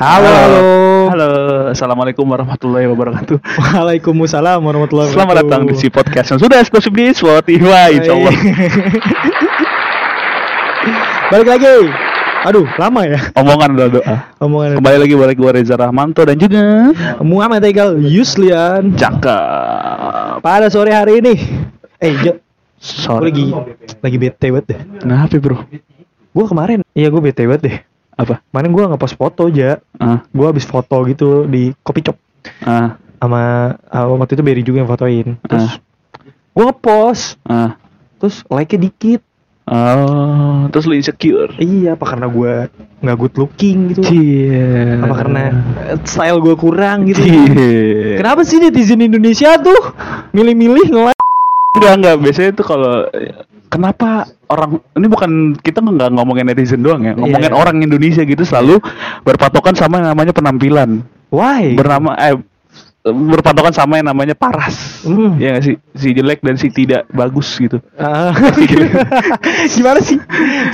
Halo, halo. Halo, assalamualaikum warahmatullahi wabarakatuh. Waalaikumsalam warahmatullahi Selamat datang di si podcast yang sudah eksklusif di Spotify, insya Allah. Balik lagi. Aduh, lama ya Omongan doa doa. omongan. Kembali lagi balik gue Reza Rahmanto dan juga Muhammad Egal Yuslian Cakep. pada sore hari ini. Eh, Jo, gue Sorry. lagi lagi bete banget deh. Kenapa bro? Gue kemarin, iya gue bete banget deh. Apa? Kemarin gue ngepost foto aja. Ah, Gue habis foto gitu di kopi shop ah, sama ah, waktu itu Berry juga yang fotoin. Terus gue ngepost, ah. terus like-nya dikit. Oh, terus lu insecure? Iya, apa karena gue nggak good looking gitu? Iya. Apa karena eh, style gue kurang gitu? Iya. Kenapa sih netizen Indonesia tuh milih-milih nge Enggak enggak biasanya tuh kalau kenapa orang ini bukan kita nggak ngomongin netizen doang ya ngomongin Iya. orang Indonesia gitu selalu berpatokan sama yang namanya penampilan Why? bernama eh berpatokan sama yang namanya paras Hmm. ya nggak sih si jelek dan si tidak bagus gitu Ah. Gimana sih?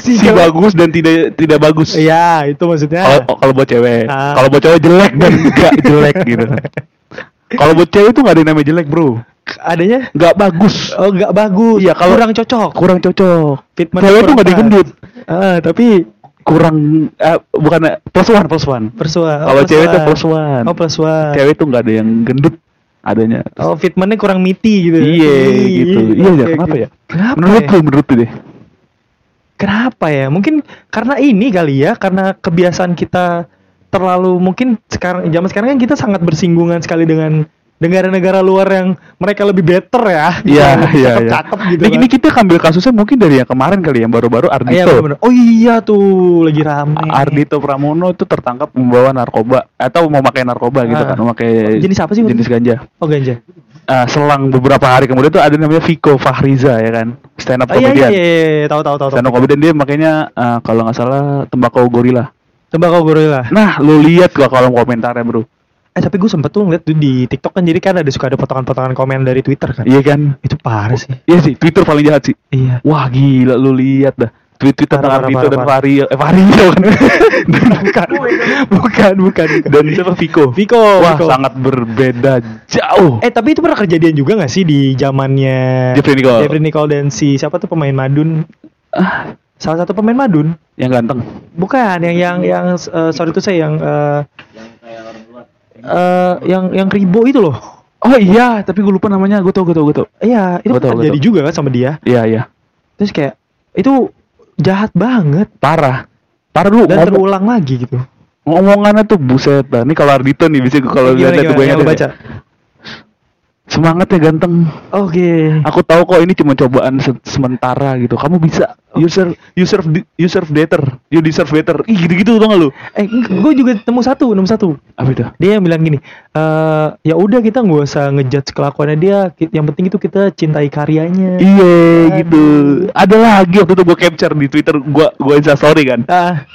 Si, si jelek- bagus dan tidak tidak bagus Iya, itu maksudnya. kalau buat cewek Ah. kalau buat cewek jelek dan enggak jelek gitu kalau buat cewek itu nggak ada yang namanya jelek bro Adanya nggak bagus oh nggak bagus. Iya, kalau- kurang cocok. kurang cocok Fitment cewek kurang nggak digendut Ah, tapi kurang eh, bukan eh, plus one plus one persua. kalau oh, cewek tuh one. plus one Oh, plus one. cewek tuh nggak ada yang gendut adanya Oh, fitmentnya kurang miti gitu. iya gitu iya oke, ya kenapa ya Kenapa menurut ya? lu menurut lu deh Kenapa ya? Mungkin karena ini kali ya, karena kebiasaan kita terlalu mungkin sekarang zaman sekarang kan kita sangat bersinggungan sekali dengan negara-negara luar yang mereka lebih better ya. iya Yang iya iya Cakep-cakep gitu. Nah, kan. ini kita ambil kasusnya mungkin dari yang kemarin kali yang baru-baru Iya, Ardito bener-bener. Oh iya tuh, lagi rame. Ardito Pramono itu tertangkap membawa narkoba atau memakai narkoba gitu Ah. kan memakai Jenis apa sih jenis itu? ganja Oh ganja. Ah, selang beberapa hari kemudian tuh ada namanya Viko Fahriza ya kan stand up Oh iya iya comedian iya, iya. tahu tahu tahu. stand up comedian dia makanya ah, kalau nggak salah tembakau gorila Tembakau gorila. Nah, lu lihat gua kolom komentarnya, Bro. Eh tapi gue sempet tuh ngeliat tuh di TikTok kan jadi kan ada suka ada potongan-potongan komen dari Twitter kan. Iya kan? Itu parah sih. Iya sih, Twitter paling jahat sih. Iya. Wah, gila lu lihat dah. Tweet-tweet tentang Parah, Ardito parah, dan. Vario, eh Vario kan. bukan. bukan, bukan. dan siapa Viko? Viko, Wah, Viko. sangat berbeda jauh. Eh tapi itu pernah kejadian juga gak sih di zamannya Jeffrey Nicole. Jeffrey Nicole dan si siapa tuh pemain Madun? Ah, Salah satu pemain Madun. yang ganteng. Bukan yang yang yang eh, sorry itu saya yang eh eh, yang yang Ribo itu loh. Oh iya, tapi gue lupa namanya. Gue tau, gue tau, gue tau. Iya, itu Gua gua terjadi juga kan sama dia. Iya, iya. Terus kayak itu jahat banget Parah. Parah dulu. dan terulang lagi gitu. ngomongannya tuh buset dah. Ini kalau Ardito nih bisa kalau lihat gimana? gue Yang baca. ya. Semangat ya ganteng. Oke. Aku tahu kok ini cuma cobaan se- sementara gitu. Kamu bisa. You serve, you serve, you serve better. You deserve better. Ih gitu-gitu tau gak lu? Eh, gue juga nemu satu, nemu satu. Apa itu? Dia yang bilang gini, eh ya udah kita nggak usah ngejudge kelakuannya dia. Yang penting itu kita cintai karyanya. Iya gitu. Ada lagi waktu itu gue capture di Twitter. Gue gue insta story kan. Ah,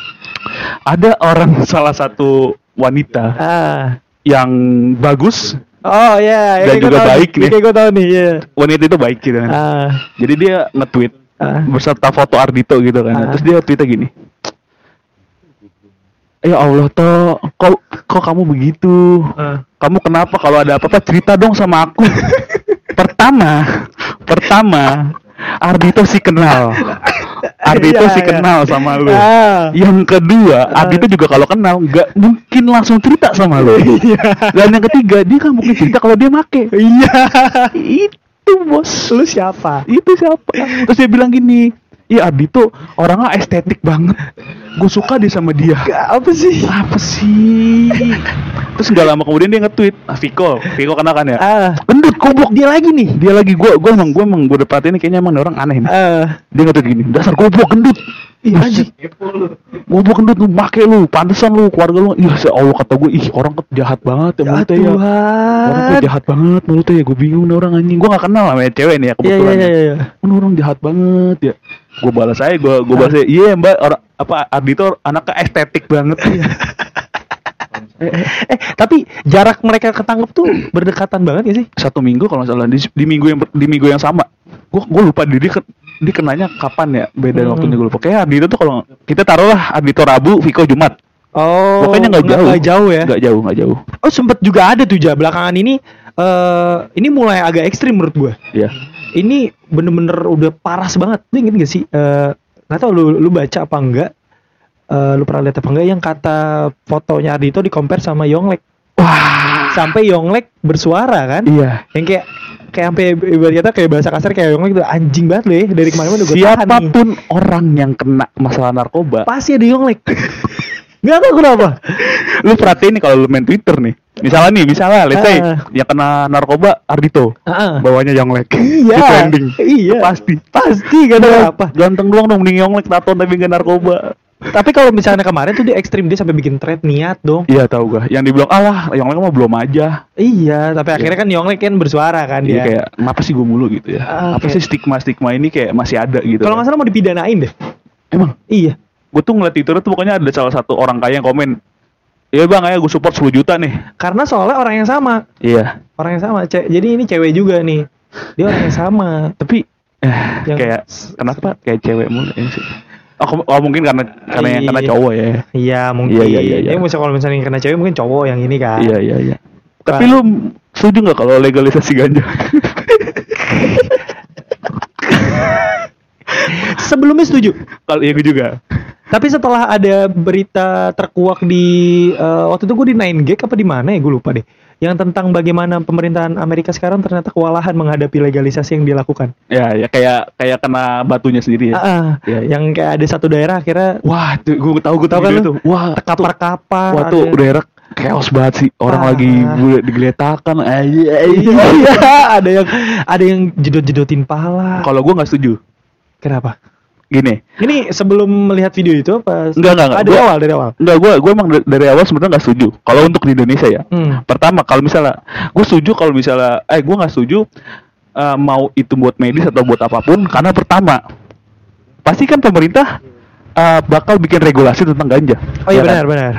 Ada orang salah satu wanita ah. yang bagus. Oh iya, Dan kayak gua juga tahu baik nih. Kayak gue tahu nih, iya. Wanita itu baik gitu kan. Ah, Jadi dia nge-tweet ah. beserta foto Ardito gitu kan. Ah. Terus dia tweetnya gini. Ya Allah toh, kok kok kamu begitu? ah. Kamu kenapa kalau ada apa-apa cerita dong sama aku. pertama, pertama Ardito sih kenal. Ardito Iya, sih iya. kenal sama lu. Ah. Yang kedua, Ah. Ardito juga kalau kenal nggak mungkin langsung cerita sama lu. Dan yang ketiga, dia kan mungkin cerita kalau dia make. Iya. Itu bos. Lu siapa? Itu siapa? Terus dia bilang gini, Iya Ardito orangnya estetik banget. Gue suka dia sama dia. Gak apa sih? Apa sih? Terus nggak lama kemudian dia nge-tweet, ah, Viko, Viko kenal kan ya? Ah. Gendut goblok Dia lagi nih. dia lagi gua gua emang gua emang gua udah perhatiin nih, kayaknya emang orang aneh nih. Ah. Dia nge-tweet gini, dasar goblok gendut. Ih anjing. Goblok gendut lu make lu, pantesan lu keluarga lu. Ih ya Allah kata gue, ih orang jahat banget ya Ya mulutnya ya. Orang Tuhan. jahat banget mulutnya ya, gue bingung nih orang anjing. Gua gak kenal sama cewek nih ya Iya kebetulan. iya ya. iya. iya. Orang jahat banget ya. Gue balas aja, gue gue balas aja, iya mbak, orang apa Ardito anaknya estetik banget. Eh, tapi jarak mereka ketangkep tuh berdekatan banget ya sih? Satu minggu kalau salah di, di minggu yang di minggu yang sama. Gue gue lupa dia, ke- dia kenanya kapan ya beda Hmm. waktunya gue lupa. Kayak Ardito tuh kalau kita taruhlah Ardito Rabu, Viko Jumat. Oh, Pokoknya nggak jauh. Nggak jauh ya. Nggak jauh, nggak jauh. Oh, sempet juga ada tuh ja belakangan ini eh ini mulai agak ekstrim menurut gua. Iya. Ini bener-bener udah paras banget. Lu inget gak sih? Eh nggak tahu lu lu baca apa enggak? Eh lu pernah lihat apa enggak yang kata fotonya Ardito di compare sama Yonglek. Wah. Sampai Yonglek bersuara kan? Iya. Yang kayak kayak sampai ibarat kata kayak bahasa kasar kayak Yonglek itu anjing banget loh ya dari kemarin udah gue. Siapa pun orang yang kena masalah narkoba, Pasti ada Yonglek. Gak tau kenapa. lu perhatiin nih kalau lu main Twitter nih. Misalnya nih, misalnya let's say Ah. yang kena narkoba Ardito, Heeh. bawahnya Yonglek. Iya. Trending. Iya. Itu pasti. Pasti gak tahu apa. Ganteng doang dong mending Yonglek tato tapi gak narkoba. Tapi kalau misalnya kemarin tuh dia ekstrim dia sampai bikin thread niat dong. Iya tahu gua. Yang dibilang alah Yonglek mah belum aja. Iya, tapi akhirnya kan Yonglek kan bersuara kan Iya dia. kayak kenapa sih gue mulu gitu ya? Ah, Apa sih stigma-stigma ini kayak masih ada gitu. Kalau nggak salah mau dipidanain deh. Emang Iya. gue tuh ngeliat Twitter tuh pokoknya ada salah satu orang kaya yang komen Iya bang, ayo gue support 10 juta nih. Karena soalnya orang yang sama, Iya. orang yang sama. Ce- Jadi ini cewek juga nih. Dia orang yang sama. Tapi eh, Yang- kayak kenapa kayak cewek mulu ini sih? Oh, oh, mungkin karena karena yang kena Iya. cowok ya. Iya mungkin. Iya, iya, iya, iya. Ya, kalau misalnya yang kena cewek mungkin cowok yang ini kan. Iya iya iya. Wah. Tapi lu setuju nggak kalau legalisasi ganja? Sebelumnya setuju. kalau iya gue juga. Tapi setelah ada berita terkuak di eh, waktu itu gue di 9gag apa di mana ya gue lupa deh. Yang tentang bagaimana pemerintahan Amerika sekarang ternyata kewalahan menghadapi legalisasi yang dilakukan. Ya ya kayak kayak kena batunya sendiri ya. Ah. Iya, iya. yang kayak ada satu daerah akhirnya Wah, tuh, gue tahu gue Tahu kan itu. Wah, kapar-kapar. wah tuh ada- daerah chaos banget sih. Orang Ah. lagi digeletakan. Eh, iya, Iya, ada yang ada yang jedot-jedotin pala. Kalau gue nggak setuju. Kenapa? Gini, Ini sebelum melihat video itu apa? Enggak, enggak, enggak. Ah, dari Gua- awal, dari awal. Enggak, gue gue emang dari- awal sebenarnya nggak setuju. Kalau untuk di Indonesia ya. Hmm. Pertama, kalau misalnya gue setuju kalau misalnya, eh gue nggak setuju eh, mau itu buat medis atau buat apa pun. Karena pertama, pasti kan pemerintah eh, bakal bikin regulasi tentang ganja. Oh iya Ya kan? benar, benar.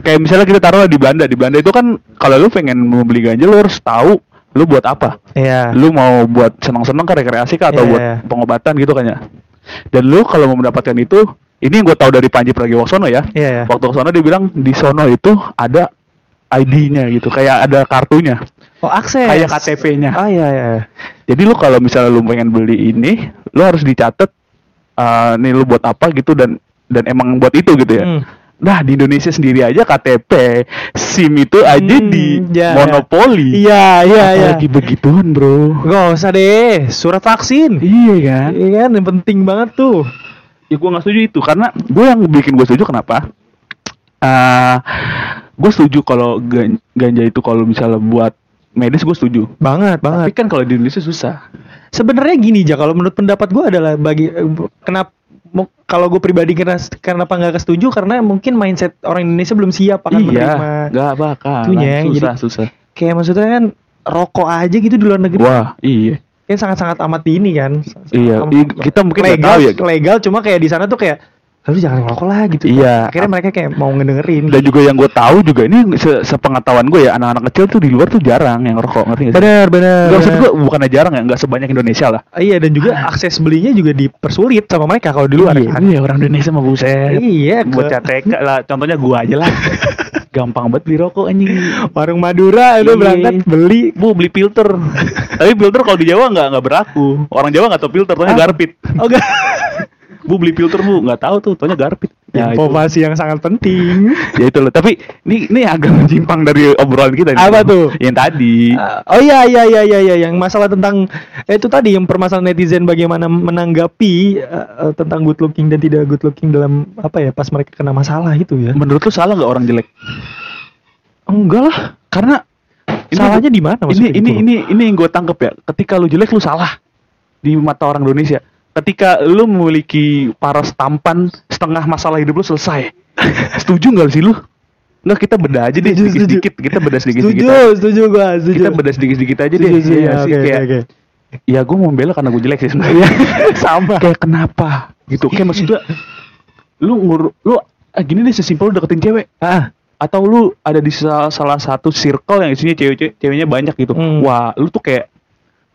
Kayak misalnya kita taruh di Belanda, di Belanda itu kan kalau lu pengen membeli ganja lu harus tahu lu buat apa. Iya. Lu mau buat senang-senang kah rekreasi kah atau Iya, buat iya. pengobatan gitu kan ya. Dan lu kalau mau mendapatkan itu, ini yang gue tahu dari Panji Pragiwaksono ya. Iya, iya. Waktu ke sono dia bilang di sono itu ada ID-nya gitu, kayak ada kartunya, Oh, akses. kayak KTP-nya. Ah iya iya. Jadi lu kalau misalnya lu pengen beli ini, lu harus dicatat eh nih lu buat apa gitu dan dan emang buat itu gitu ya. Hmm. Nah, di Indonesia sendiri aja KTP, SIM itu aja Hmm, di ya, monopoli. Iya, iya, iya. Apalagi begituan, Bro. Gak usah deh, surat vaksin. Iya kan? Iya kan, yang penting banget tuh. Ya gue nggak setuju itu karena gue yang bikin gue setuju kenapa? Ah, gue setuju kalau gan- ganja itu kalau misalnya buat medis gue setuju. Banget, Tapi banget. kan kalau di Indonesia susah. Sebenarnya gini aja, kalau menurut pendapat gue adalah bagi eh, kenapa kalau gue pribadi karena kenapa nggak setuju karena mungkin mindset orang Indonesia belum siap akan menerima. iya, nggak bakal. Itunya, susah, jadi- susah. Kayak maksudnya kan rokok aja gitu di luar negeri. Wah, iya. Kan sangat-sangat amat ini kan. Iya, Am- i- kita mungkin legal, tahu ya. legal cuma kayak di sana tuh kayak lalu jangan ngerokok lah gitu. Iya. Akhirnya mereka kayak mau ngedengerin. Dan juga yang gue tahu juga ini se sepengetahuan gue ya anak-anak kecil tuh di luar tuh jarang yang rokok ngerti nggak sih? Benar, benar. Gak maksud benar. gue bukannya jarang ya, nggak sebanyak Indonesia lah. Iya dan juga akses belinya juga dipersulit sama mereka kalau di luar iya, kan. iya, orang Indonesia mah buset. Iya, Buat CTK lah, contohnya gua aja lah. Gampang banget beli rokok anjing. warung Madura itu Iya. berangkat beli. Bu beli filter. Tapi filter kalau di Jawa nggak nggak berlaku. Orang Jawa nggak tahu filter, taunya Ah. garpit. Oh. Bu beli filter bu, nggak tahu tuh, taunya garpit. Ya itu, Informasi yang sangat penting. ya itu loh. Tapi ini ini agak menyimpang dari obrolan kita. nih. Apa tuh? Yang tadi. Uh, oh iya iya iya iya iya yang masalah tentang eh, itu tadi yang permasalahan netizen bagaimana menanggapi uh, tentang good looking dan tidak good looking dalam apa ya pas mereka kena masalah itu ya. Menurut lu salah nggak orang jelek? Enggak lah. Karena ini- Salahnya di mana ini maksudnya ini gitu? ini ini yang gue tangkep ya. Ketika lu jelek lu salah di mata orang Indonesia. Ketika lu memiliki paras tampan setengah masalah hidup lu selesai. Setuju nggak sih lu? Nggak kita beda aja deh Setuju, sedikit sedikit. Kita beda sedikit sedikit. Setuju, setuju gua, setuju. Kita beda sedikit sedikit aja deh. Setuju, setuju, Iya ya, sih, oke, kayak, oke. Ya gue mau membela karena gue jelek sih sebenarnya. Sama. kayak kenapa? Gitu. Kayak maksudnya lu ngur lu ah, gini deh sesimpel lu deketin cewek Ah, atau lu ada di salah, salah satu circle yang isinya cewek ceweknya banyak gitu. Hmm. Wah, lu tuh kayak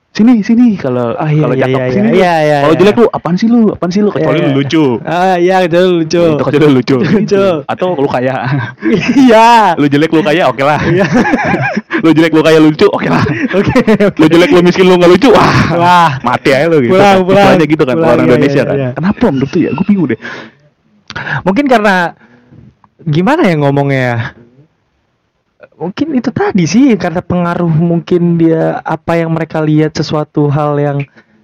sini sini kalau Ah, iya, kalau iya, cakep iya, sini iya, lu. iya, iya, kalau iya. jelek lu apaan sih lu apaan sih lu kecuali Iya, lu iya. lucu Ah iya itu lucu. itu kecuali lu lucu Lucu. atau lu kaya Iya. lu jelek lu kaya oke lah Iya. lu jelek lu kaya lucu oke lah Oke oke. lu jelek lu miskin lu nggak lucu wah Wah. mati aja lu gitu Pulang, pulang. Istilahnya gitu kan Pulang, orang iya, Indonesia iya, kan iya. kenapa menurut tuh ya gue bingung deh Mungkin karena gimana ya ngomongnya ya? Mungkin itu tadi sih karena pengaruh mungkin dia apa yang mereka lihat sesuatu hal yang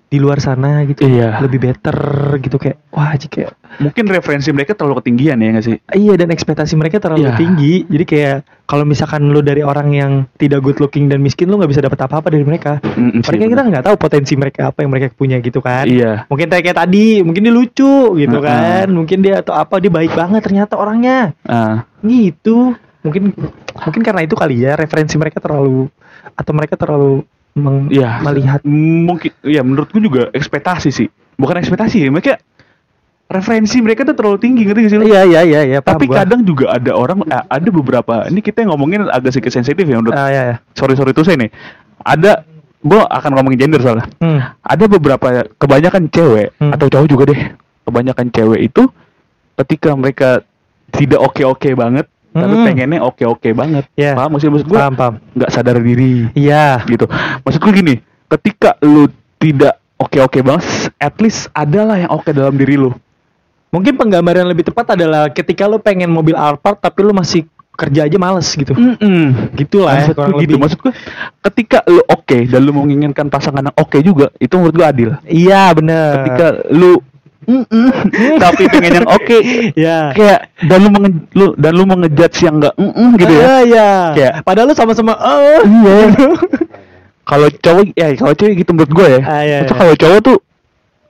di luar sana gitu. Iya. lebih better gitu kayak wah Ci, kayak mungkin referensi mereka terlalu ketinggian ya nggak sih? Iya dan ekspektasi mereka terlalu Iya. tinggi. Jadi kayak kalau misalkan lu dari orang yang tidak good looking dan miskin lu nggak bisa dapat apa-apa dari mereka. Mm-mm sih, mereka kita nggak tahu potensi mereka apa yang mereka punya gitu kan. Iya. Mungkin kayak tadi mungkin dia lucu gitu Mm-mm. kan. Mungkin dia atau apa dia baik banget ternyata orangnya. Ah, gitu mungkin mungkin karena itu kali ya referensi mereka terlalu atau mereka terlalu meng- Iya. melihat mungkin ya menurutku juga ekspektasi sih bukan ekspektasi ya mereka referensi mereka tuh terlalu tinggi ngerti gak sih iya iya iya iya tapi gua. kadang juga ada orang ada beberapa ini kita ngomongin agak sedikit sensitif ya menurut ah iya, iya. sorry sorry tuh saya nih ada gua akan ngomongin gender soalnya Hmm. ada beberapa kebanyakan cewek Hmm. atau cowok juga deh kebanyakan cewek itu ketika mereka tidak oke oke tapi pengennya oke oke banget. Iya. paham maksud maksud paham paham. nggak sadar diri. Iya. Gitu. Maksudku gini ketika lu tidak oke oke banget at least adalah yang oke dalam diri lu. Mungkin penggambaran yang lebih tepat adalah ketika lu pengen mobil Alphard tapi lu masih kerja aja males gitu. Mm-mm. gitulah ya Maksudku kurang gitu. lebih. Maksudku ketika lu oke dan lu menginginkan pasangan yang oke juga itu menurut gua adil. Iya bener. Ketika lu mm-mm, tapi pengen yang oke. Ya. Kayak dan lu menge, lu dan lu mengejudge yang enggak mm gitu ya. Ah, iya. Kayak- padahal lu sama-sama oh iya. Kalau cowok ya kalau cewek gitu menurut gue ya. Ah, iya, Maksudnya iya. kalau cowok tuh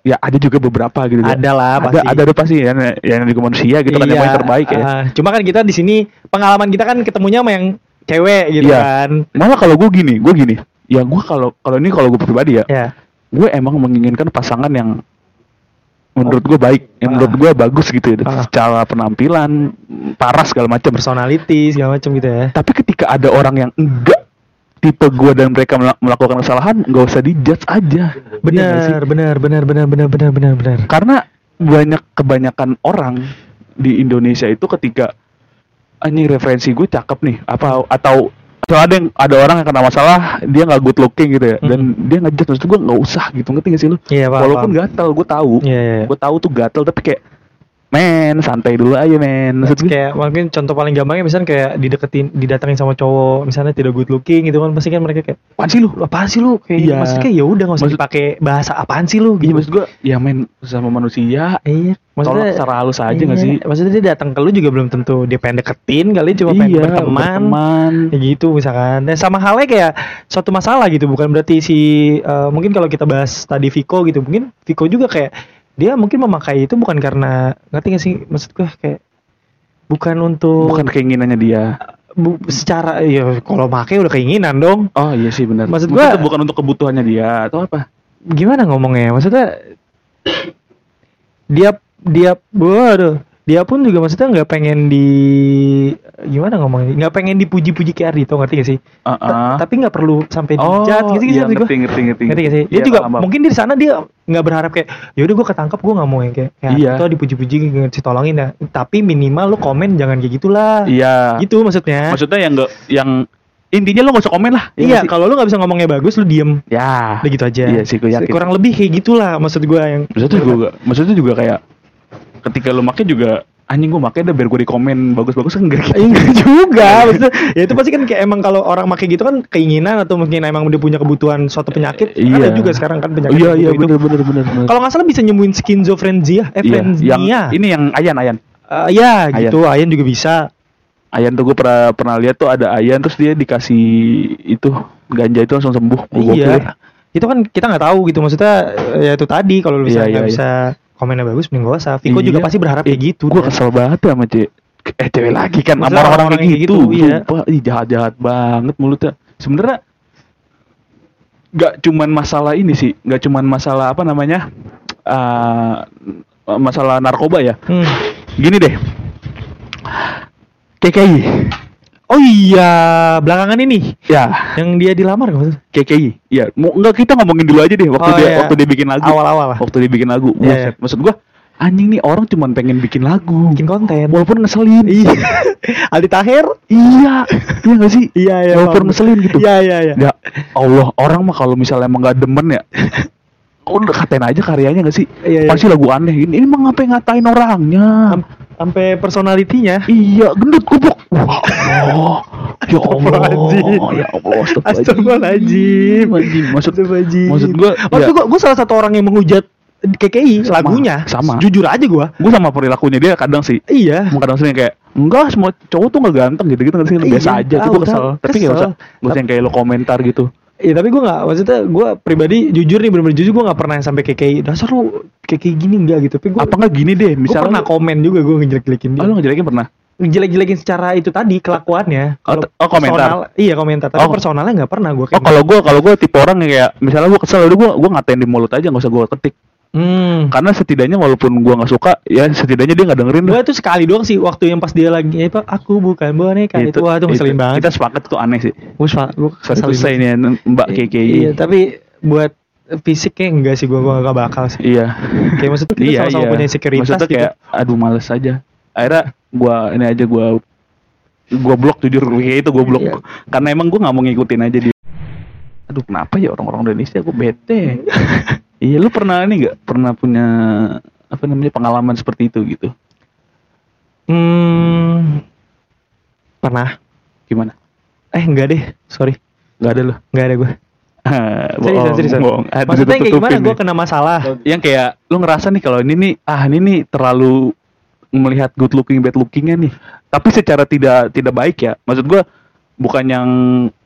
ya ada juga beberapa gitu ya. Ada lah, ada pasti. ada ada pasti ya yang juga manusia gitu kan yang paling terbaik ya. Ah, cuma kan kita di sini pengalaman kita kan ketemunya sama yang cewek gitu Iya. kan. Malah kalau gue gini gue gini. Ya gue kalau kalau ini kalau gue pribadi ya. Ya gue emang menginginkan pasangan yang menurut gue baik, yang menurut ah. gue bagus gitu ya, ah. secara penampilan, paras segala macam, personality segala macam gitu ya. Tapi ketika ada orang yang enggak tipe gue dan mereka melakukan kesalahan, nggak usah dijudge aja. Iya benar, benar, benar, benar, benar, benar, benar, benar. Karena banyak kebanyakan orang di Indonesia itu ketika ini referensi gue cakep nih, apa atau atau ada yang ada orang yang kena masalah dia nggak good looking gitu ya dan dia ngejudge maksud gue nggak usah gitu ngerti gak sih lu Iya, paham, walaupun paham. gatel gue tahu Iya, iya, iya. gue tahu tuh gatel tapi kayak men santai dulu aja men. Maksud kayak mungkin contoh paling gampangnya misalnya kayak dideketin didatengin sama cowok misalnya tidak good looking gitu kan pasti kan mereka kayak apaan sih lu? "Lu apaan sih lu? Kayak Iya. maksudnya kayak ya udah nggak usah Maksud- dipakai bahasa apaan sih lu? Iya gitu. maksud gue ya men sama manusia iya. Tolong secara halus aja nggak iya, sih? Maksudnya dia datang ke lu juga belum tentu dia pengen deketin kali cuma pengen iya berteman. berteman. Ya gitu misalkan. Dan sama halnya kayak suatu masalah gitu bukan berarti si eh, mungkin kalau kita bahas tadi Viko gitu mungkin Viko juga kayak dia mungkin memakai itu bukan karena ngerti gak sih maksud gue kayak bukan untuk bukan keinginannya dia. Bu- secara ya kalau pakai udah keinginan dong. Oh iya sih benar. Maksud gua- bukan untuk kebutuhannya dia atau apa? Gimana ngomongnya? Maksudnya dia dia waduh dia pun juga maksudnya nggak pengen di gimana ngomongnya nggak pengen dipuji-puji kayak Ardito ngerti gak sih Ta- ah. tapi nggak perlu sampai Oh, dijat gitu sih iya, gua. ngerti, ngerti, ngerti, ngerti gak sih dia Iya, juga mungkin di sana dia nggak berharap kayak yaudah gue ketangkep gue nggak mau yang kayak kayak Iya. Ardito dipuji-puji ngasih tolongin ya tapi minimal lu komen jangan kayak gitulah Iya. gitu maksudnya Maksudnya yang enggak yang intinya lo gak usah komen lah. ya iya sih? kalau lu nggak bisa ngomongnya bagus lu diem Ya. udah gitu aja Iya sih, gue yakin. kurang lebih kayak gitulah maksud gue yang Maksudnya juga, maksudnya juga kayak ketika lo make juga anjing gue make dah biar gue di komen bagus-bagus kan enggak gitu. Eh, enggak juga maksudnya ya itu pasti kan kayak emang kalau orang pakai gitu kan keinginan atau mungkin emang dia punya kebutuhan suatu penyakit Iya. ada juga sekarang kan penyakit Iya iya itu. benar benar benar. kalau nggak salah bisa nyembuhin skizofrenia eh Iya, yang ini yang Ayan Ayan. Eh, ya Ayan. gitu Ayan juga bisa Ayan tuh gue pernah pernah lihat tuh ada Ayan terus dia dikasih itu ganja itu langsung sembuh. Ya. iya itu kan kita nggak tahu gitu maksudnya ya itu tadi kalau lu bisa Iya, nggak iya, bisa komennya bagus mending gak usah Viko Iya. juga pasti berharap kayak gitu Gue Dan- kesel banget ya sama cewek. Eh cewek lagi kan sama orang-orang kayak gitu. gitu, iya. Sumpah, ih jahat-jahat banget mulutnya. Sebenarnya nggak cuman masalah ini sih, nggak cuman masalah apa namanya? eh masalah narkoba ya. Hmm. Gini deh. KKI. Oh iya, belakangan ini Ya, yang dia dilamar maksudnya? KKI. Iya, mau enggak kita ngomongin dulu aja deh waktu Oh, dia iya. waktu dia bikin lagu. Awal-awal lah. Waktu dia bikin lagu. Iya, Buset. iya. Maksud gua anjing nih orang cuman pengen bikin lagu. Bikin konten. Walaupun ngeselin. Iya. Aldi Taher? Iya. Iya gak sih? Iya, iya. Walaupun paham. ngeselin gitu. Iya, iya, iya. Ya Allah, orang mah kalau misalnya emang gak demen ya udah katain aja karyanya gak sih? Iya, iya. Pasti lagu aneh ini. Ini mah ngapain ngatain orangnya? Sam- Sampai personalitinya. Iya, gendut goblok. Wah, Allah. Ya Allah. Astagfirullahaladzim. Ya Allah, Astagfirullahaladzim. Anjing, maksud Astagfirullahaladzim. maksud gua Maksud ya, gua, gua salah satu orang yang menghujat KKI Sama, lagunya. sama. Jujur aja gua. gue sama perilakunya dia kadang sih Iya. Kadang sering kayak enggak semua cowok tuh nggak ganteng gitu gitu nggak sih biasa Iya, aja tuh gue kesel tahu. tapi Kesel. usah gak usah yang kayak lo komentar gitu Iya tapi gue nggak maksudnya gue pribadi jujur nih bener-bener jujur gue nggak pernah yang sampai KKI dasar lu KKI gini enggak gitu. Tapi gue apa nggak gini deh? gue misalnya pernah komen juga gue ngejelek-jelekin dia. Oh, lo ngejelekin pernah? Ngejelek-jelekin secara itu tadi kelakuannya. Oh, t- oh, komentar. personal- iya komentar. Tapi Oh. personalnya nggak pernah gue oh kalau gue kalau gue tipe orang yang kayak misalnya gue kesel udah gue gue ngatain di mulut aja nggak usah gue ketik hmm. karena setidaknya walaupun gue nggak suka ya setidaknya dia nggak dengerin gue dah. tuh sekali doang sih waktu yang pas dia lagi apa aku bukan boneka itu, wah itu ngeselin banget. kita sepakat tuh aneh sih. Gue gue selesai nih mbak KKI iya tapi buat fisiknya enggak sih gue gue gak bakal sih. Iya. Kayak maksudnya kita iya sama-sama iya. punya sekuritas maksudnya gitu. kayak aduh males aja. Akhirnya gua ini aja gua gua blok jujur kayak itu gua blok. Iya. karena emang gua nggak mau ngikutin aja dia aduh kenapa ya orang-orang Indonesia? Gua bete. Iya lu pernah ini nggak? Pernah punya apa namanya pengalaman seperti itu gitu? Hmm, pernah. Gimana? Eh enggak deh sorry. Nggak ada loh enggak ada gue bohong, serius, serius. bohong. Ah, maksudnya kayak gimana? gue kena masalah. Yang kayak lu ngerasa nih kalau ini nih ah ini nih terlalu melihat good looking bad lookingnya nih. Tapi secara tidak tidak baik ya. Maksud gua bukan yang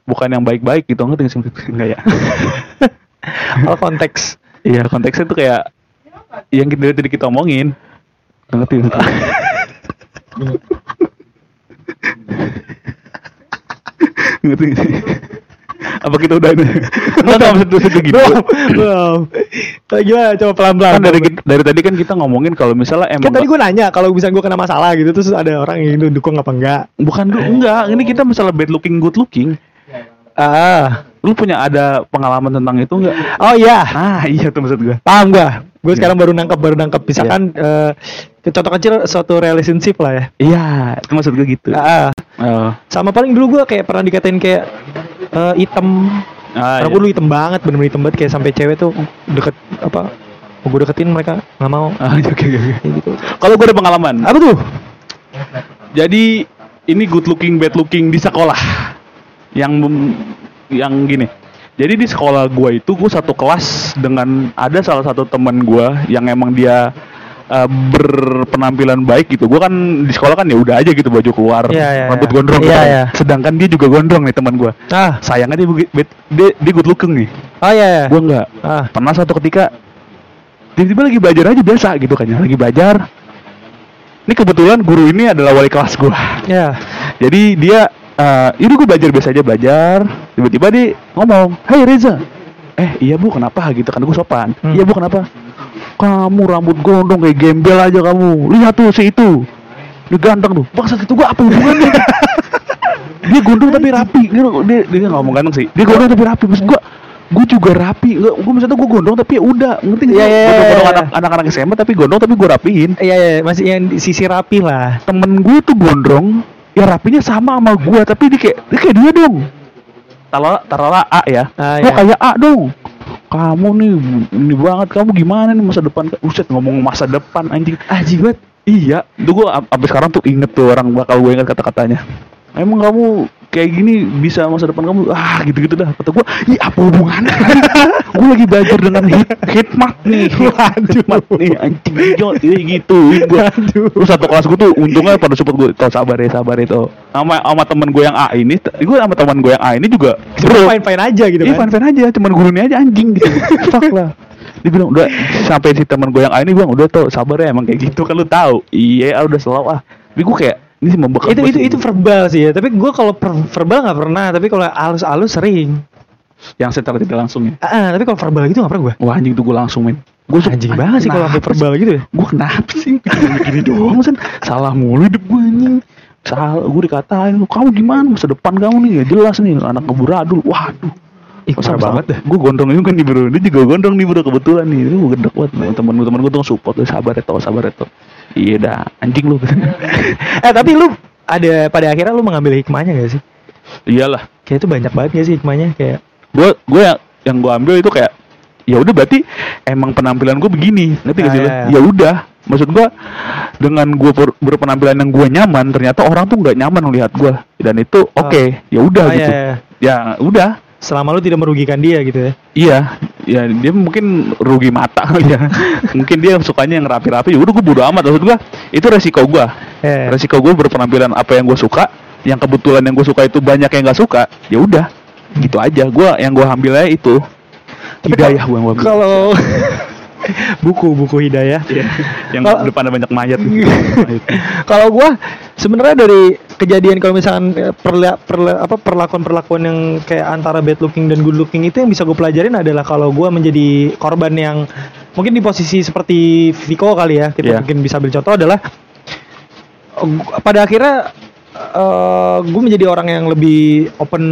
bukan yang baik-baik gitu ngerti nggak sih enggak ya kalau konteks. Iya konteksnya tuh kayak yang kita tadi kita omongin. Ngerti ngerti ngerti nggak sih? apa kita udah ini? Enggak enggak maksud gue gitu. Belum gimana? Coba pelan pelan kan dari dari tadi kan kita ngomongin kalau misalnya kan emang tadi gue nanya kalau misalnya gue kena masalah gitu terus ada orang yang du- dukung apa enggak? Bukan du- enggak. Ini kita masalah bad looking good looking ah lu punya ada pengalaman tentang itu enggak oh iya ah iya tuh maksud gue paham gua gue Iya. sekarang baru nangkep baru nangkep misalkan eh, contoh kecil suatu relationship lah ya iya itu maksud gue gitu ah oh. sama paling dulu gue kayak pernah dikatain kayak eh, hitam ah, Karena iya. gue dulu hitam banget, bener-bener hitam banget kayak sampai cewek tuh deket apa? Mau gue deketin mereka nggak mau. ah oke oke oke Kayak gitu. kalau gue ada pengalaman Apa tuh? jadi ini good looking bad looking di sekolah yang yang gini jadi di sekolah gua itu gua satu kelas dengan ada salah satu teman gua yang emang dia uh, berpenampilan baik gitu gua kan di sekolah kan ya udah aja gitu baju keluar Iya, iya, rambut iya. gondrong Iya, gitu. iya. sedangkan dia juga gondrong nih teman gua Ah, sayangnya dia, bet- dia dia good looking nih oh iya. iya. gua enggak Ah, pernah suatu ketika tiba-tiba lagi belajar aja biasa gitu kan ya lagi belajar ini kebetulan guru ini adalah wali kelas gua ya. jadi dia eh ini gue belajar biasa aja belajar. Tiba-tiba dia ngomong Hey Reza. Eh iya bu kenapa? Gitu kan gue sopan. Hmm. iya bu kenapa? Kamu rambut gondrong kayak gembel aja kamu. Lihat tuh si itu. Dia ganteng tuh. Bangsa itu gue apa hubungannya? Dia gondrong tapi rapi. Dia dia, dia ngomong ganteng sih. Dia gondrong tapi rapi. Maksud gue gue juga rapi. Gue maksudnya gue gondrong tapi ya udah ngerti nggak? Iya, sih? iya, iya, Gondrong-gondrong iya. anak anak-anak SMA tapi gondrong tapi gue rapiin. Iya, iya, masih yang di sisi rapi lah. temen gue tuh gondrong ya rapinya sama sama gue tapi dia kayak dia kayak dia dong. Taruhlah taruhlah A ya. Ah, kok iya. kayak A dong. Kamu nih ini banget kamu gimana nih masa depan? Buset ngomong masa depan anjing. Aji banget. iya. Itu gue sampai sekarang tuh inget tuh orang bakal gue inget kata-katanya. Emang kamu kayak gini bisa masa depan kamu ah gitu-gitu dah kata gue ih apa hubungannya gue lagi belajar dengan hit hitmat nih hitmat nih anjing jot ini gitu gue terus satu kelas gue tuh untungnya pada support gue tau sabar ya sabar itu sama sama teman gue yang A ini gue sama teman gue yang A ini juga bro Fine fine aja gitu Iya kan. fan fan aja, cuman gurunya aja anjing gitu. Fuck lah. Dia bilang udah sampai si teman gue yang A ini bilang udah tuh sabar ya emang kayak gitu kan lu tahu. Iya ah, udah selalu ah. Tapi gue kayak ini sih membekas Itu itu itu verbal sih ya. Tapi gue kalau per- verbal nggak pernah. Tapi kalau halus-halus sering. yang secara tidak langsung ya. Ah, tapi kalau verbal gitu nggak pernah gue. Wah anjing tuh gue langsung main. Gue Anjing banget sih kalau verbal gitu ya. Gue kenapa sih? Gini doang kan salah mulu hidup gue anjing. Salah, gue dikatain, kamu gimana masa depan kamu nih ya jelas nih anak ngeburadul. Waduh. Ih, parah banget dah. Gue gondrong juga nih bro, dia juga gondrong nih bro kebetulan nih, gue gendek banget. Temen-temen gue tuh support, "Eh, sabar ya toh, sabar ya toh. Iya dah, anjing lu. eh tapi lu ada pada akhirnya lu mengambil hikmahnya gak sih? Iyalah, Kayak itu banyak banget gak sih hikmahnya kayak gue gue yang yang gue ambil itu kayak ya udah berarti emang penampilan gue begini ngerti gak sih Ah, lu? iya. ya udah maksud gue dengan gue berpenampilan yang gue nyaman ternyata orang tuh nggak nyaman melihat gue dan itu oke ya udah Ah, gitu iya, iya. ya udah selama lu tidak merugikan dia gitu ya. iya ya dia mungkin rugi mata kali ya. Mungkin dia sukanya yang rapi-rapi. Ya udah gue bodo amat maksud gue itu resiko gue Eh, resiko gue berpenampilan apa yang gue suka yang kebetulan yang gue suka itu banyak yang nggak suka ya udah. Gitu aja. Gue yang gue ambil aja itu. Tapi hidayah kalau- gue Kalau buku buku hidayah. Iya, yang Kalau- depannya banyak mayat kalau gua sebenarnya dari kejadian kalau misalkan eh, perla, perla- apa perlakuan-perlakuan yang kayak antara bad looking dan good looking itu yang bisa gue pelajarin adalah kalau gua menjadi korban yang mungkin di posisi seperti Viko kali ya kita Iya. mungkin bisa ambil contoh adalah eh, pada akhirnya gue menjadi orang yang lebih open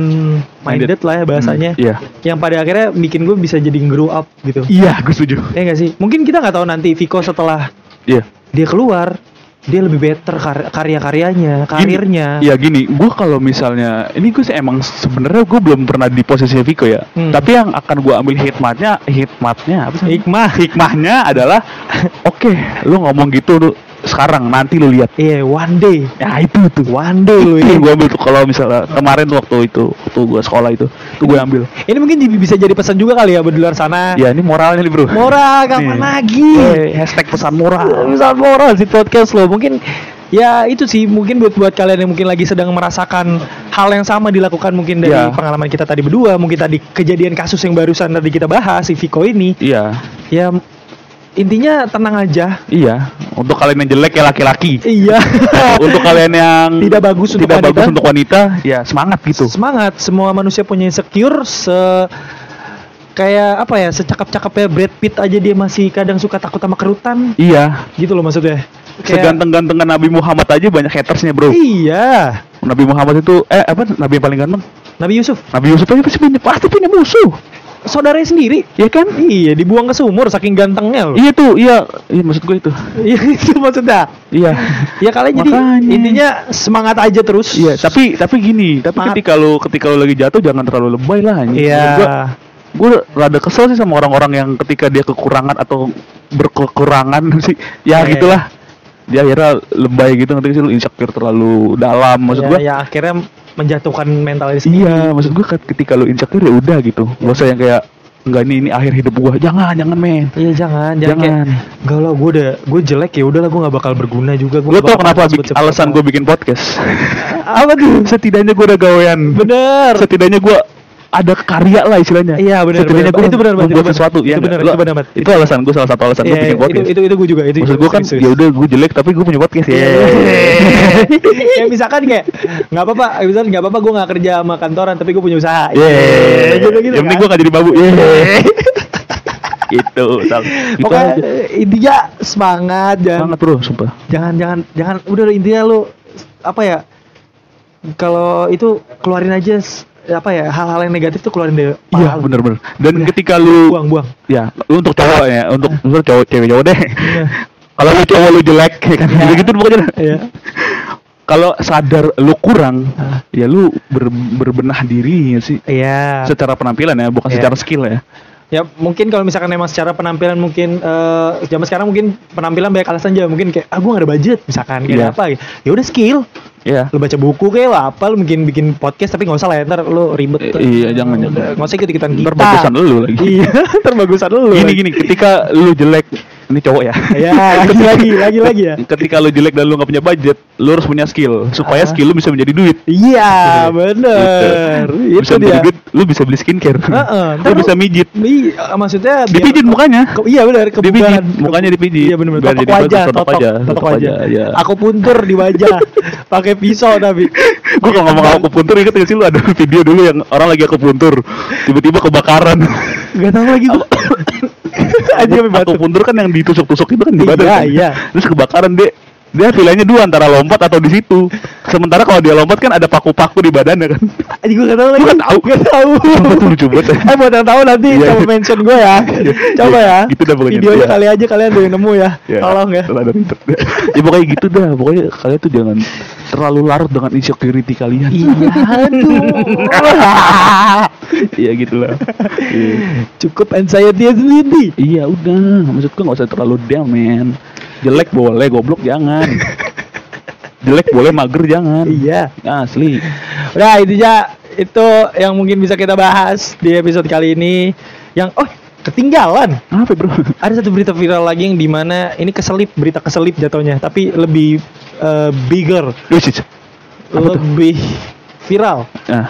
minded lah ya bahasanya Hmm, Iya. yang pada akhirnya bikin gue bisa jadi grow up gitu Iya, gue setuju. ya nggak sih mungkin kita nggak tahu nanti Viko setelah Iya. dia keluar dia lebih better kar- karya-karyanya karirnya Iya gini, gue kalau misalnya ini gue emang sebenarnya gue belum pernah di posisi Viko ya. Hmm. Tapi yang akan gue ambil hikmatnya, hikmatnya apa sih? hikmah Hikmahnya adalah, oke, lu ngomong gitu lu sekarang nanti lu lihat. iya one day Ya itu tuh. one day lu Itu ini gue ambil tuh kalau misalnya kemarin tuh waktu itu waktu gue sekolah itu, tuh gue ambil. ini mungkin bisa jadi pesan juga kali ya buat di luar sana Ya ini moralnya nih bro. moral kapan lagi Eh, hashtag pesan moral. misal moral di podcast lo mungkin ya itu sih mungkin buat buat kalian yang mungkin lagi sedang merasakan hal yang sama dilakukan mungkin dari Ya. pengalaman kita tadi berdua mungkin tadi kejadian kasus yang barusan tadi kita bahas si Viko ini Iya, ya intinya tenang aja iya. Untuk kalian yang jelek ya laki-laki. iya untuk kalian yang Tidak bagus untuk tidak wanita. bagus untuk wanita, ya semangat gitu. semangat semua manusia punya insecure se kayak apa ya secakap-cakapnya Brad Pitt aja dia masih kadang suka takut sama kerutan Iya, gitu loh maksudnya Kayak- seganteng-gantengnya Nabi Muhammad aja banyak hatersnya bro. iya Nabi Muhammad itu eh apa Nabi yang paling ganteng? Nabi Yusuf Nabi Yusuf aja pasti punya pasti punya musuh, saudaranya sendiri ya kan? iya dibuang ke sumur saking gantengnya loh Iya tuh, iya, iya maksud gue itu. iya itu maksudnya Iya. ya kalian jadi intinya semangat aja terus Iya, tapi tapi gini, tapi Semangat. ketika lu ketika lu lagi jatuh jangan terlalu lebay lah iya Gue gue rada kesel sih sama orang-orang yang ketika dia kekurangan atau berkekurangan sih, ya Iya, gitulah. Dia akhirnya lebay gitu nanti sih lu insecure terlalu dalam maksud ya, gue. ya akhirnya menjatuhkan mentalnya sendiri Iya, maksud gue ketika lu insecure ya udah gitu. Gak usah yang kayak enggak ini ini akhir hidup gua. Jangan, jangan men. Iya jangan, jangan, Jangan. kayak Gak lah gue udah gue jelek ya udahlah gue gak bakal berguna juga gue Lu tau kenapa bik- alasan gue bikin podcast? apa tuh Setidaknya gue udah gawean. bener Setidaknya gue ada karya lah istilahnya. Iya, benar, Setidaknya benar. gue Itu benar, benar, membuat itu benar. sesuatu. Itu ya benar, itu benar, benar. Itu alasan gue salah satu alasan gue Iya, bikin itu, podcast. itu itu gue juga itu Maksud gue kan ya udah gue jelek tapi gue punya podcast ya. kayak misalkan kayak nggak apa-apa misalkan nggak apa-apa gue nggak kerja sama kantoran tapi gue punya usaha Yeay. gitu gitu Yang penting gue gak jadi babu. Gitu. Gitu pokoknya aja. eh, intinya semangat jangan Banget bro, sumpah. jangan jangan jangan udah intinya lu apa ya kalau itu keluarin aja apa ya hal-hal yang negatif tuh keluarin deh Iya bener-bener. Dan ketika lu buang buang ya lu untuk cowok ya untuk untuk cowok cewek cowok deh Iya. kalau lu cowok lu jelek ya kan Iya. gitu gitu pokoknya. Iya. kalau sadar lu kurang ya lu ber- berbenah diri ya sih iya secara penampilan ya bukan Iya. secara skill ya ya mungkin kalau misalkan emang secara penampilan mungkin eh zaman sekarang mungkin penampilan banyak alasan aja mungkin kayak ah gue gak ada budget misalkan kayak Iya. apa ya udah skill Iya. lu baca buku kayak lah apa lu bikin bikin podcast tapi nggak usah lah ya, ntar lu ribet I- iya, jangan, jangan. nggak usah ikut ikutan kita Ntar bagusan lu lagi. iya terbagusan lu gini gini ketika lu jelek ini cowok ya? Ya lagi lagi lagi lagi ya. Ketika lu jelek dan lu nggak punya budget lu harus punya skill supaya Ah. skill lu bisa menjadi duit. Iya bener. Gitu. itu bisa menjadi dia. duit lu bisa beli skincare. Heeh, lu ntar bisa lu- mijit Iya, maksudnya biar- dipijit mukanya. Ke- iya benar kebugaran. Dipijit, mukanya dipijit. iya benar Biar totok wajah totok totok aja, totok totok wajah aja, iya. aku puntur di wajah. Pakai pisau tapi Gue kalau ngomong aku puntur inget gak sih lu ada video dulu yang orang lagi aku puntur tiba-tiba kebakaran. nggak tahu lagi gua aja aku puntur kan yang ditusuk-tusuk itu kan di Iya, badan. kan? iya. Terus kebakaran deh Dia pilihannya dua antara lompat atau di situ. Sementara kalau dia lompat kan ada paku-paku di badannya kan. Aji gue gak tau lagi. Nggak tahu. Gak tau. Sumpah tuh lucu banget. Eh buat yang tahu nanti Iya. coba mention gue ya. Coba ya. Gitu dah pokoknya. Videonya Iya. kali aja kalian tuh yang nemu ya. Tolong ya. Ya pokoknya gitu dah. Pokoknya kalian tuh jangan terlalu larut dengan insecurity kalian. Iya aduh. Iya gitu lah. Iya. Cukup anxiety sendiri. Iya udah, maksud gua nggak usah terlalu down men. Jelek boleh, goblok jangan. Jelek boleh, mager jangan. Iya. Asli. Udah intinya itu yang mungkin bisa kita bahas di episode kali ini. Yang oh ketinggalan. Apa bro? Ada satu berita viral lagi yang di mana ini keselip berita keselip jatuhnya, tapi lebih eh, bigger, lebih viral. Nah.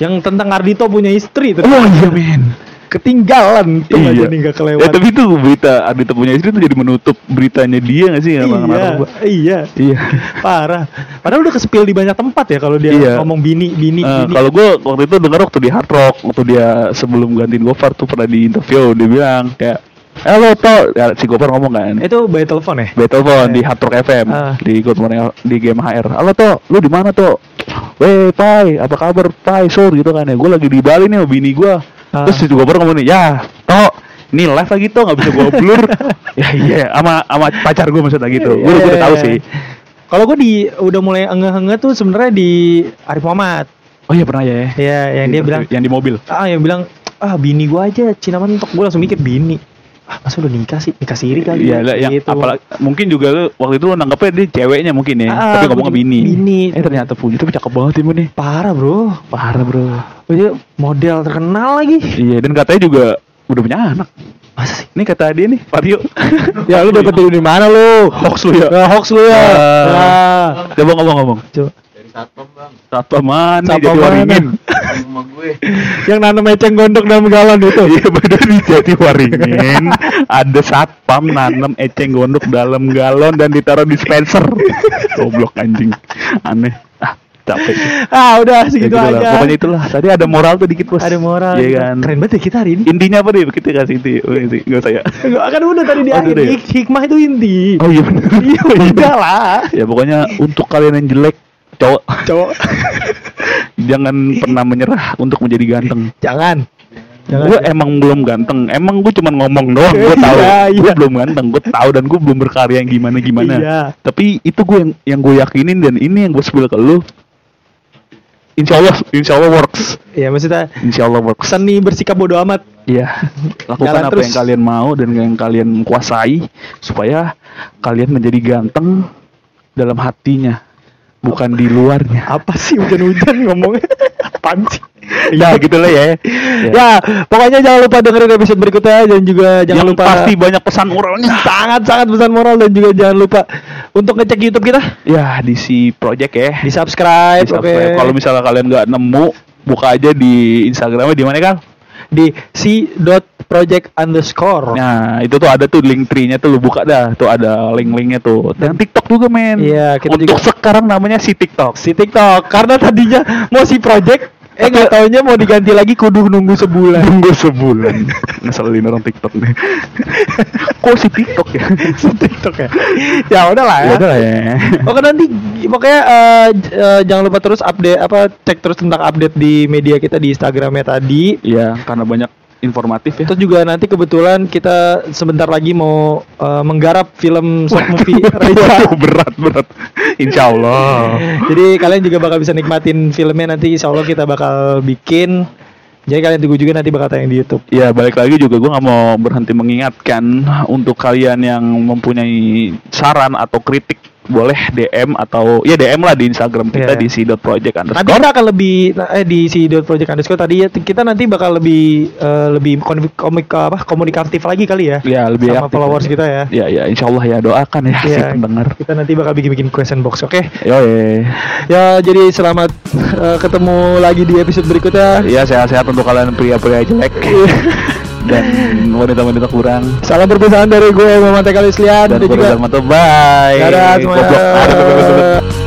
Yang tentang Ardito punya istri tuh. Oh iya men. Ketinggalan tuh Iya. jadi nggak Ya kelewat. tapi itu berita Ardito punya istri itu jadi menutup beritanya dia nggak sih? Iya, Narkoba? iya, Iya. parah. Padahal udah kesepil di banyak tempat ya kalau dia Iya. ngomong bini, bini, Eh, bini. kalau gue waktu itu dengar waktu di Hard Rock waktu dia sebelum gantiin Gofar tuh pernah di interview dia bilang kayak halo to ya, si Gofar ngomong kan itu by telepon ya? by telepon di Hard Rock FM Ah. di Good Morning di game HR halo to lu di mana to Weh Pai apa kabar Pai sur gitu kan ya gue lagi di Bali nih sama bini gue Ah. terus si Gofar ngomong nih ya to ini live lagi tuh nggak bisa gue blur ya iya sama sama pacar gue maksudnya gitu gue udah Iya, tahu iya. sih Kalau gue di udah mulai enggak-enggak tuh sebenarnya di Arif Muhammad. oh iya pernah ya Ya, yang dia bilang yang di mobil ah yang bilang ah bini gua aja Cina mentok gue langsung mikir bini. Ah, masa udah nikah sih? Nikah siri kali. Iya, lah, yang gitu. apalagi mungkin juga lu waktu itu lu nanggapnya dia ceweknya mungkin ya, Ah, tapi ngomongnya bini. bini. Eh ternyata punya, tapi cakep banget ini. Parah, Bro. Parah bro. Oh, dia model terkenal lagi. Iya, dan katanya juga udah punya anak. Masa sih? Ini kata dia nih, Vario. Ya lu dapet dari mana lu? Hoax lu ya. Ya, hoax lu ya. Ah. Nah, Coba ngomong-ngomong. coba. Satpam bang Satpam mana Satpam jadi waringin? rumah gue Yang nanam eceng gondok dalam galon itu. Iya bener di jati waringin Ada satpam nanam eceng gondok dalam galon dan ditaruh dispenser Goblok anjing Aneh Ah capek Ah, udah Ya segitu gitu lah. aja. Pokoknya itulah Tadi ada moral tuh dikit bos Ada moral. Iya kan Keren banget ya kita hari ini. Intinya apa deh kita kasih itu Oh, itu Gak usah ya Enggak kan udah tadi di Oh, akhir. ya? Hik- Hikmah itu inti. Oh iya bener Iya, udah lah. Ya pokoknya untuk kalian yang jelek Cowok Cowok. Jangan pernah menyerah untuk menjadi ganteng Jangan. Jangan. gue emang belum ganteng emang gue cuma ngomong doang gue tahu Iya, gue iya. belum ganteng gue tahu dan gue belum berkarya yang gimana gimana Iya. tapi itu gue yang yang gue yakinin dan ini yang gue spill ke lu insya Allah insya Allah works Iya, maksudnya insya Allah works seni bersikap bodoh amat. iya lakukan Jalan apa terus. yang kalian mau dan yang kalian kuasai supaya kalian menjadi ganteng dalam hatinya bukan di luarnya Apa sih hujan-hujan ngomongnya? Apaan sih? ya gitu lah ya Ya, pokoknya jangan lupa dengerin episode berikutnya dan juga jangan yang lupa pasti banyak pesan moralnya sangat sangat pesan moral dan juga jangan lupa untuk ngecek YouTube kita ya di si project ya di subscribe, Di subscribe. Kalau misalnya kalian nggak nemu, buka aja di Instagramnya di mana kan? Di c.project underscore. Nah itu tuh ada tuh link tree-nya tuh lu buka dah, tuh ada link-linknya tuh. Dan TikTok juga men. Iya, kita Untuk juga- sekarang namanya si TikTok. si TikTok karena tadinya mau si project eh nggak taunya mau diganti lagi kudu nunggu sebulan. Tunggu sebulan. Ngeselin orang TikTok nih. Kok si TikTok ya? si TikTok ya. Ya udahlah ya. ya udah lah ya. Oke nanti pokoknya eh, eh, jangan lupa terus update apa cek terus tentang update di media kita di Instagramnya tadi. Iya, karena banyak informatif ya. Terus juga nanti kebetulan kita sebentar lagi mau eh, menggarap film short movie. Waduh, berat berat. Insya Allah. Jadi kalian juga bakal bisa nikmatin filmnya nanti Insya Allah kita bakal bikin. Jadi kalian tunggu juga nanti bakal tayang di YouTube. Ya balik lagi juga gue nggak mau berhenti mengingatkan untuk kalian yang mempunyai saran atau kritik boleh DM atau ya DM lah di Instagram kita Iya. di si.project Nanti underscore. kita akan lebih eh di si Dot Project underscore tadi ya kita nanti bakal lebih eh, lebih konflik- komik apa komunikatif lagi kali ya. Ya lebih sama followers kita ya. Ya ya Insya Allah ya doakan ya si Iya. pendengar. Kita nanti bakal bikin-bikin question box, oke? Yo Ya, jadi selamat eh, ketemu lagi di episode berikutnya. ya sehat-sehat untuk kalian pria-pria jelek dan wanita-wanita kurang Salam perpisahan dari gue Muhammad Eka Lislian dan dan juga bye. Dadah semuanya.